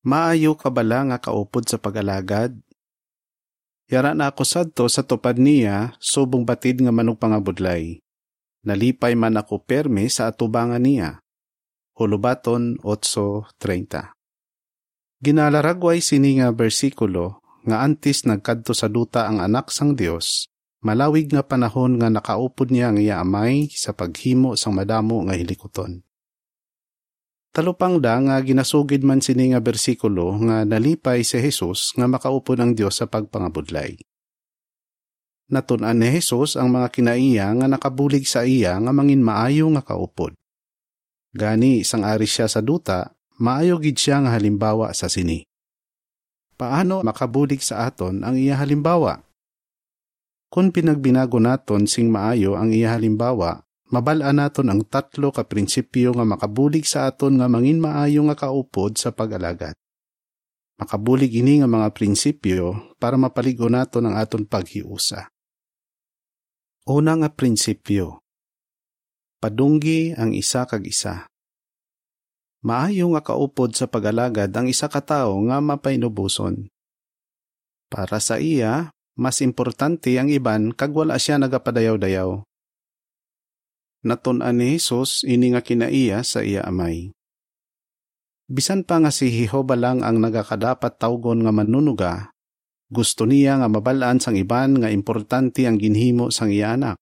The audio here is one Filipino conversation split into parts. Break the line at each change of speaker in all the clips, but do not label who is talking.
Maayo ka bala nga kaupod sa pag-alagad? Yara na ako sadto sa tupad niya, subong batid nga manong pangabudlay. Nalipay man ako perme sa atubangan niya. Hulubaton 8.30 Ginalaragway sini nga bersikulo nga antis nagkadto sa duta ang anak sang Dios, malawig nga panahon nga nakaupod niya ang iya amay sa paghimo sang madamo nga hilikoton. Talupang da nga ginasugid man sini nga bersikulo nga nalipay si Jesus nga makaupo ng Dios sa pagpangabudlay. Natunan ni Jesus ang mga kinaiya nga nakabulig sa iya nga mangin maayo nga kaupod. Gani isang ari siya sa duta, maayo gid siya nga halimbawa sa sini. Paano makabulig sa aton ang iya halimbawa? Kung pinagbinago naton sing maayo ang iya halimbawa, mabalaan naton ang tatlo ka prinsipyo nga makabulig sa aton nga mangin maayo nga kaupod sa pag-alagat. Makabulig ini nga mga prinsipyo para mapaligo naton ang aton paghiusa. Una nga prinsipyo. Padunggi ang isa kag isa. Maayo nga kaupod sa pag-alagad ang isa ka tawo nga mapainubuson. Para sa iya, mas importante ang iban kag wala siya nagapadayaw-dayaw natun-an ni Jesus ini nga kinaiya sa iya amay. Bisan pa nga si Jehova lang ang nagakadapat tawgon nga manunuga, gusto niya nga mabalaan sang iban nga importante ang ginhimo sang iya anak.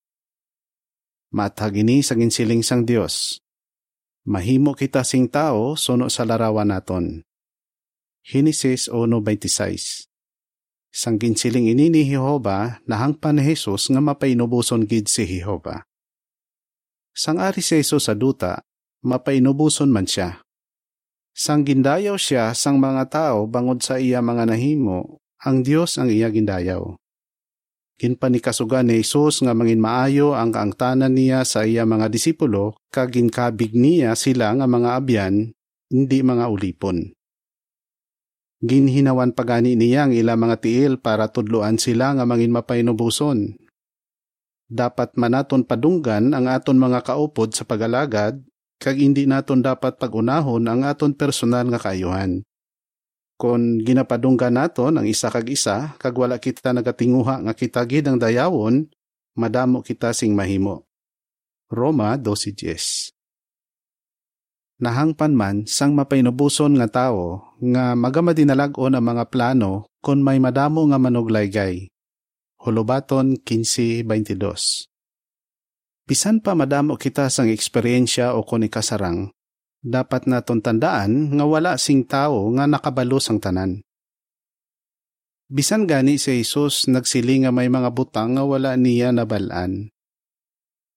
Matagini sa ginsiling sang Dios. Mahimo kita sing tao suno sa larawan naton. Genesis 1.26 Sang ginsiling ini ni Jehova, nahangpan ni Jesus nga mapainubuson gid si Jehova. Sang ari si Jesus sa duta, mapainubuson man siya. Sang gindayaw siya sang mga tao bangod sa iya mga nahimo, ang Dios ang iya gindayaw. Ginpanikasugan ni Jesus nga mangin maayo ang kaangtanan niya sa iya mga disipulo, kag ginkabig niya sila nga mga abyan, hindi mga ulipon. Ginhinawan pagani niya ang ila mga tiil para tudloan sila nga mangin mapainubuson, dapat manaton padunggan ang aton mga kaupod sa pagalagad, kag hindi naton dapat pagunahon ang aton personal nga kaayuhan. Kon ginapadunggan naton ang isa kag isa, kag wala kita nagatinguha nga kita gid ang dayawon, madamo kita sing mahimo. Roma 12.10 Nahangpan man sang mapainubuson nga tao nga magamadinalag-on ang mga plano kon may madamo nga manuglaygay Hulubaton 15.22 Bisan pa madamo kita sang eksperyensya o kuni kasarang, dapat naton tandaan nga wala sing tao nga nakabalo sang tanan. Bisan gani si Jesus nagsili nga may mga butang nga wala niya nabalaan.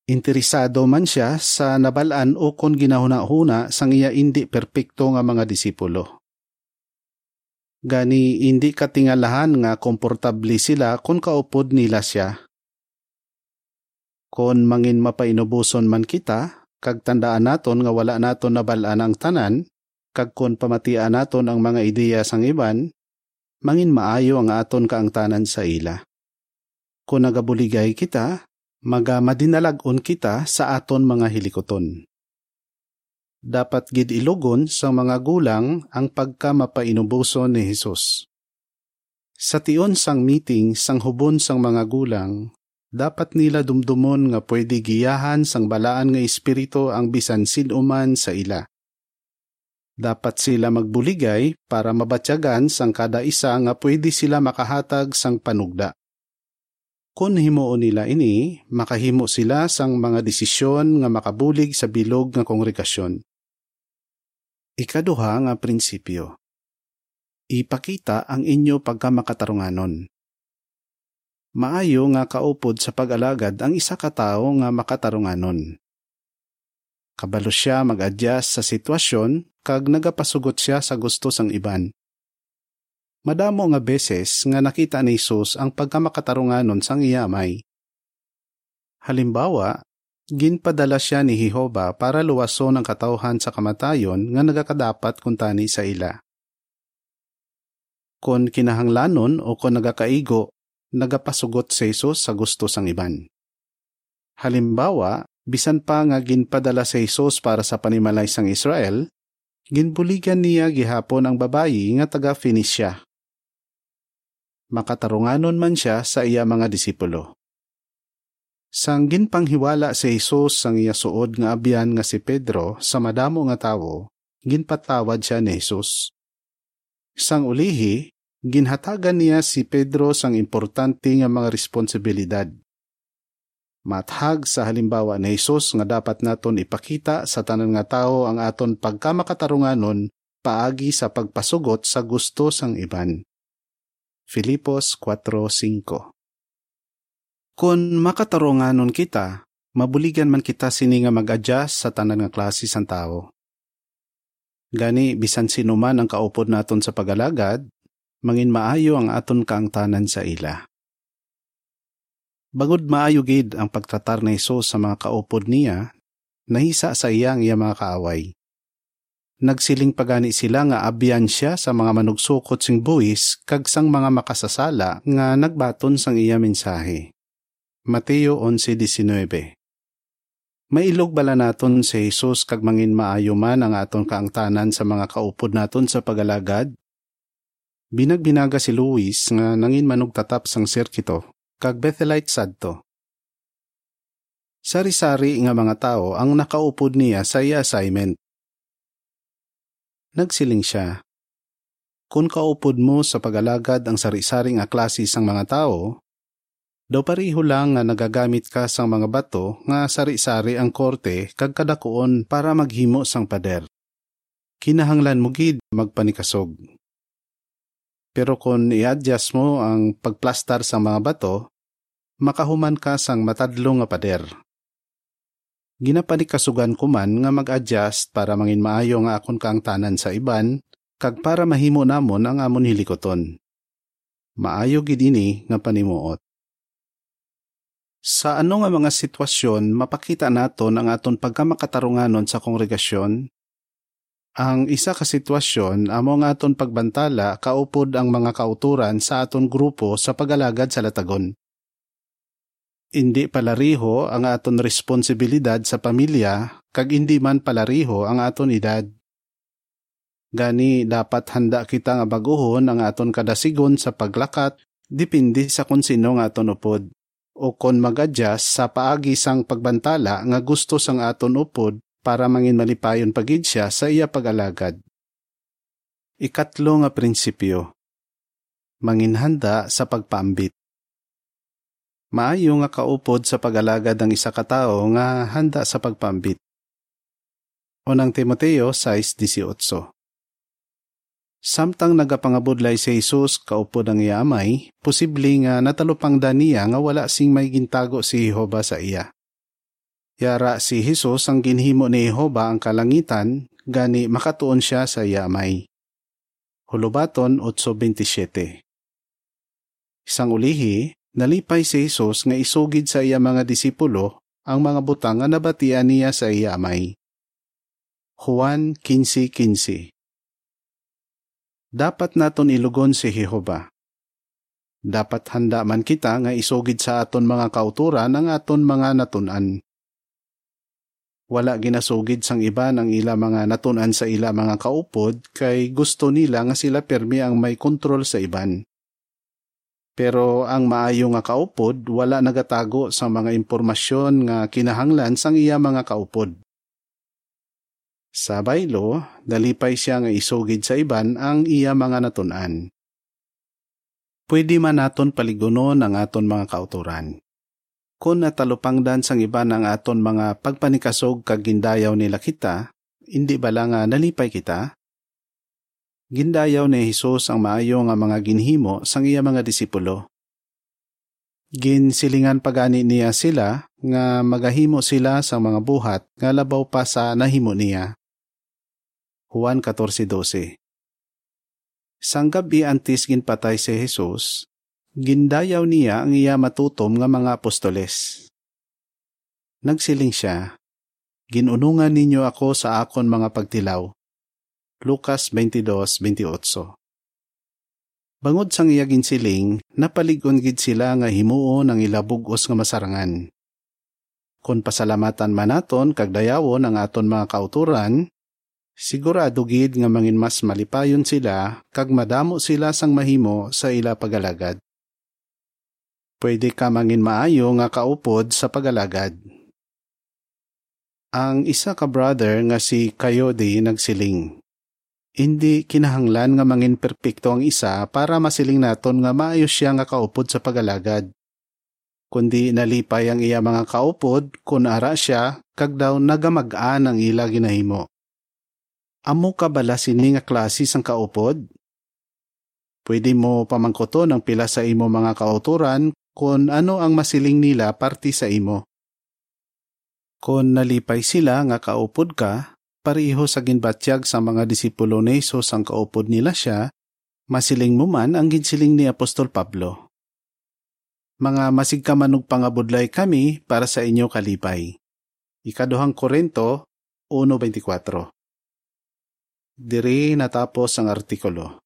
Interesado man siya sa nabalaan o kon ginahuna-huna sang iya indi perpekto nga mga disipulo gani hindi katingalahan nga komportable sila kung kaupod nila siya. Kon mangin mapainubuson man kita, kag tandaan naton nga wala naton nabalaan ang tanan, kag kon pamatian naton ang mga ideya sang iban, mangin maayo ang aton kaangtanan sa ila. Kung nagabuligay kita, maga madinalagon kita sa aton mga hilikoton dapat gid ilugon sa mga gulang ang pagka mapainubuson ni Hesus. Sa tion sang meeting sang hubon sang mga gulang, dapat nila dumdumon nga pwede giyahan sang balaan nga espiritu ang bisan sinuman sa ila. Dapat sila magbuligay para mabatyagan sang kada isa nga pwede sila makahatag sang panugda. Kung himuon nila ini, makahimo sila sang mga desisyon nga makabulig sa bilog nga kongregasyon. Ikaduha nga prinsipyo. Ipakita ang inyo pagkamakatarunganon. Maayo nga kaupod sa pag-alagad ang isa ka tawo nga makatarunganon. Kabalo siya mag-adjust sa sitwasyon kag nagapasugot siya sa gusto sang iban. Madamo nga beses nga nakita ni Jesus ang pagkamakatarunganon sang iyamay. Halimbawa, ginpadala siya ni Jehova para luwason ang katauhan sa kamatayon nga nagakadapat kuntani sa ila. Kon kinahanglanon o kon nagakaigo, nagapasugot sa Jesus sa gusto sang iban. Halimbawa, bisan pa nga ginpadala sa Jesus para sa panimalay sang Israel, ginbuligan niya gihapon ang babayi nga taga Phoenicia. Makatarunganon man siya sa iya mga disipulo. Sang ginpanghiwala si Jesus sang iya suod nga abyan nga si Pedro sa madamo nga tawo, ginpatawad siya ni Jesus. Sang ulihi, ginhatagan niya si Pedro sang importante nga mga responsibilidad. Mathag sa halimbawa ni Jesus nga dapat naton ipakita sa tanan nga tao ang aton pagkamakatarunganon paagi sa pagpasugot sa gusto sang iban. Filipos 4.5 Kung makatarunganon kita, mabuligan man kita sini nga mag-adjust sa tanan nga klase sang tao. Gani, bisan sino man ang kaupod naton sa pagalagad, mangin maayo ang aton kaangtanan sa ila. Bagod maayo gid ang pagtratar ni Jesus sa mga kaupod niya, nahisa sa iyang iya mga kaaway. Nagsiling pagani sila nga abyan siya sa mga manugsukot sing buwis kag sang mga makasasala nga nagbaton sang iya mensahe. Mateo 11.19 Mailog bala naton si Jesus kag mangin maayo man ang aton kaangtanan sa mga kaupod naton sa pagalagad? Binagbinaga si Luis nga nangin manugtatap sang sirkito kag Bethelite sadto. Sari-sari nga mga tao ang nakaupod niya sa assignment. Nagsiling siya, Kung kaupod mo sa pagalagad ang sari-sari nga klase sang mga tao, daw pariho lang nga nagagamit ka sang mga bato nga sari-sari ang korte kag kadakuon para maghimo sang pader. Kinahanglan mo gid magpanikasog. Pero kung i-adjust mo ang pagplastar sa mga bato, makahuman ka sang matadlo nga pader. Ginapanikasugan ko man nga mag-adjust para mangin maayo nga akon kang tanan sa iban, kag para mahimo namon ang amon hilikoton. Maayo gid ini nga panimuot. Sa ano nga mga sitwasyon mapakita naton ang aton pagkamakatarunganon sa kongregasyon? Ang isa ka sitwasyon amo nga aton pagbantala kaupod ang mga kauturan sa aton grupo sa pagalagad sa latagon. Hindi palariho ang aton responsibilidad sa pamilya kag hindi man palariho ang aton edad. Gani dapat handa kita nga baguhon ang aton kadasigon sa paglakat dipindi sa kung sino nga aton upod o kon mag-adjust sa paagi sang pagbantala nga gusto sang aton upod para mangin malipayon pagid siya sa iya pag-alagad. Ikatlo nga prinsipyo. Manginhanda sa pagpaambit. Maayo nga kaupod sa pag-alagad ang isa ka tawo nga handa sa pagpaambit. Unang Timoteo 6.18 Samtang nagapangabudlay si Jesus kaupod ang iyamay, posible nga natalupang daniya nga wala sing may gintago si Jehova sa iya. Yara si Jesus ang ginhimo ni Jehova ang kalangitan, gani makatuon siya sa iyamay. Hulubaton 8.27 Isang ulihi, nalipay si Jesus nga isugid sa iya mga disipulo ang mga butang nga nabatian niya sa iyamay. Juan 15.15 dapat naton ilugon si Jehova. Dapat handa man kita nga isugid sa aton mga kauturan ang aton mga natunan. Wala ginasugid sang iba ng ila mga natunan sa ila mga kaupod kay gusto nila nga sila permi ang may kontrol sa iban. Pero ang maayo nga kaupod wala nagatago sa mga impormasyon nga kinahanglan sang iya mga kaupod. Sa baylo, dalipay siya nga isugid sa iban ang iya mga natunan. Pwede man naton paligunon ang aton mga kauturan. Kung natalupangdan sang iban ang aton mga pagpanikasog kag gindayaw nila kita, hindi bala nga nalipay kita? Gindayaw ni Jesus ang maayo nga mga ginhimo sang iya mga disipulo. Ginsilingan pagani niya sila nga magahimo sila sa mga buhat nga labaw pa sa nahimo niya. Juan 14.12 Sang gabi antis ginpatay si Jesus, gindayaw niya ang iya matutom nga mga apostoles. Nagsiling siya, Ginunungan ninyo ako sa akon mga pagtilaw. Lucas 22.28 Bangod sang iya ginsiling, napaligon gid sila nga himuon ang ilabugos nga masarangan. Kung pasalamatan man naton kag dayawon ang aton mga kauturan, Sigurado gid nga mangin mas malipayon sila kag madamo sila sang mahimo sa ila pagalagad. Pwede ka mangin maayo nga kaupod sa pagalagad. Ang isa ka brother nga si Coyote nagsiling. Hindi kinahanglan nga mangin perpekto ang isa para masiling naton nga maayo siya nga kaupod sa pagalagad. Kundi nalipay ang iya mga kaupod kun ara siya kag daw nagamag-an ang ila ginahimo. Amo ka bala sini nga klase sang kaupod? Pwede mo pamangkoto ng pila sa imo mga kauturan kung ano ang masiling nila parti sa imo. Kung nalipay sila nga kaupod ka, pareho sa ginbatyag sa mga disipulo ni Jesus ang kaupod nila siya, masiling mo man ang ginsiling ni Apostol Pablo. Mga masigkamanong pangabudlay kami para sa inyo kalipay. Ikaduhang Korento 1.24 Diri natapos ang artikulo.